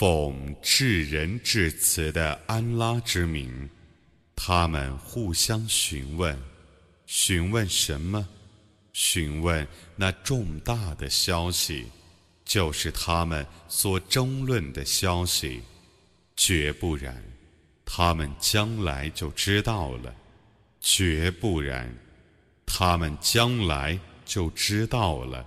奉至仁至慈的安拉之名，他们互相询问，询问什么？询问那重大的消息，就是他们所争论的消息。绝不然，他们将来就知道了；绝不然，他们将来就知道了。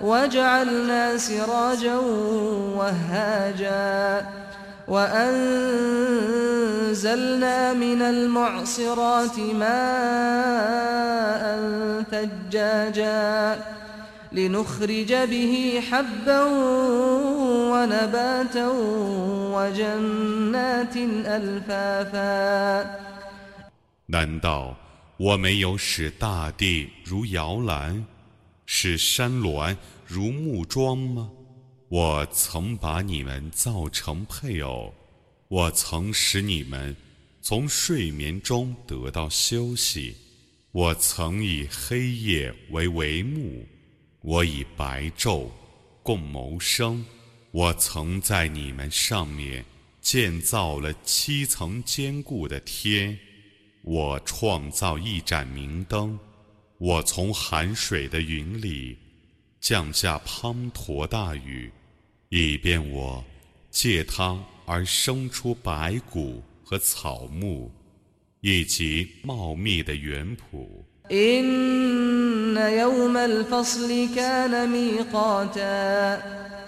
وجعلنا سراجا وهاجا وأنزلنا من المعصرات ماء ثجاجا لنخرج به حبا ونباتا وجنات ألفافا 难道我没有使大地如摇篮， 是山峦如木桩吗？我曾把你们造成配偶，我曾使你们从睡眠中得到休息，我曾以黑夜为帷幕，我以白昼共谋生，我曾在你们上面建造了七层坚固的天。我创造一盏明灯，我从含水的云里降下滂沱大雨，以便我借汤而生出白骨和草木，以及茂密的园圃。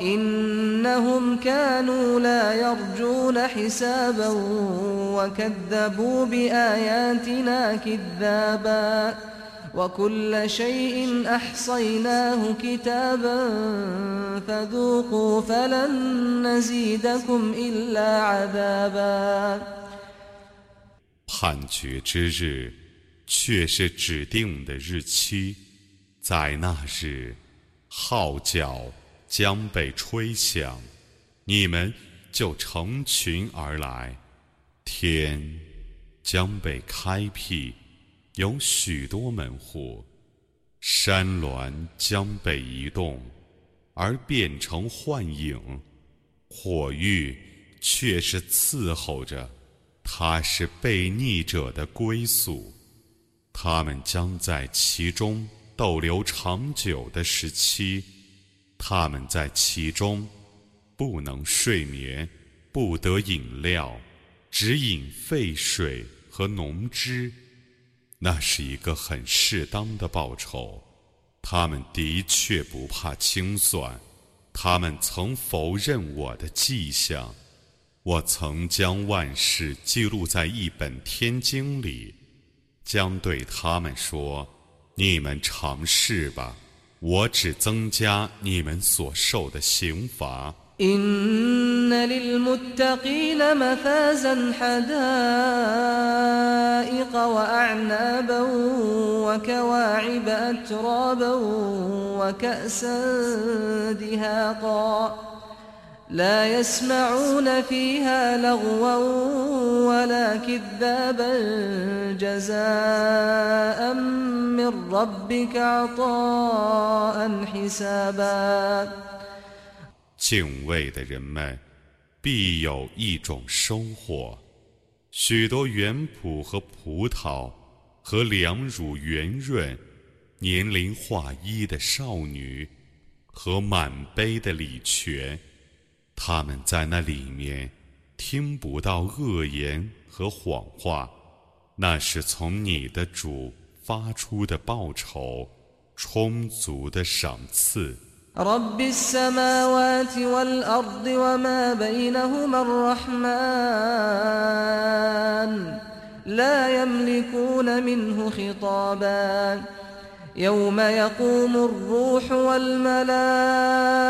إنهم كانوا لا يرجون حسابا وكذبوا بآياتنا كذابا وكل شيء أحصيناه كتابا فذوقوا فلن نزيدكم إلا عذابا 判决之日却是指定的日期，在那日，号角 将被吹响，你们就成群而来，天将被开辟，有许多门户，山峦将被移动，而变成幻影，火域却是伺候着，它是被逆者的归宿。他们将在其中逗留长久的时期，他们在其中不能睡眠，不得饮料，只饮沸水和浓汁。那是一个很适当的报酬。他们的确不怕清算。他们曾否认我的迹象，我曾将万事记录在一本天经里。将对他们说：“你们尝试吧，我只增加你们所受的刑罚。” إن للمتقين مفازا حدائق وأعنابا وكواعب أترابا وكأسا دهاقا لا يسمعون فيها لغوا ولا كذابا جزاء من ربك عطاء حسابا 敬畏的人们必有一种收获，许多原朴和葡萄，和两乳圆润、年龄化一的少女，和满杯的礼泉， 他们在那里面听不到恶言和谎话，那是从你的主发出的报酬，充足的赏赐。رب السماوات والأرض وما بينهما الرحمن لا يملكون منه خطابا يوم يقوم الروح والملائكة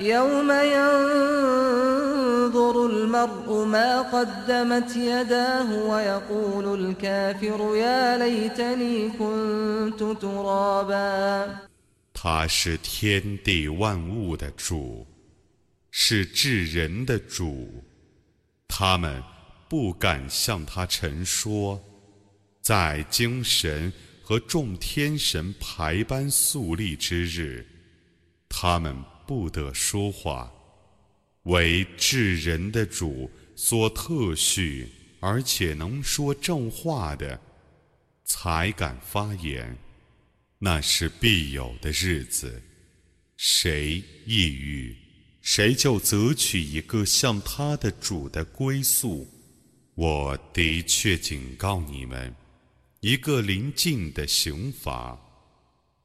يوم ينظر المرء ما قدمت يداه ويقول الكافر يا ليتني كنت ترابا 他是天地万物的主，是至人的主，他们不敢向他陈说，在精神和众天神排班肃立之日，他们 不得说话，为至人的主所特许，而且能说正话的，才敢发言。那是必有的日子，谁抑郁，谁就择取一个像他的主的归宿。我的确警告你们，一个临近的刑罚，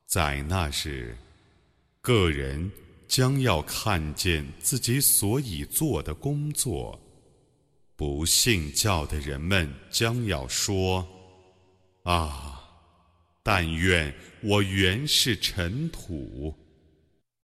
在那日，个人将要看见自己所以做的工作。不信教的人们将要说：“啊，但愿。”我原是尘土。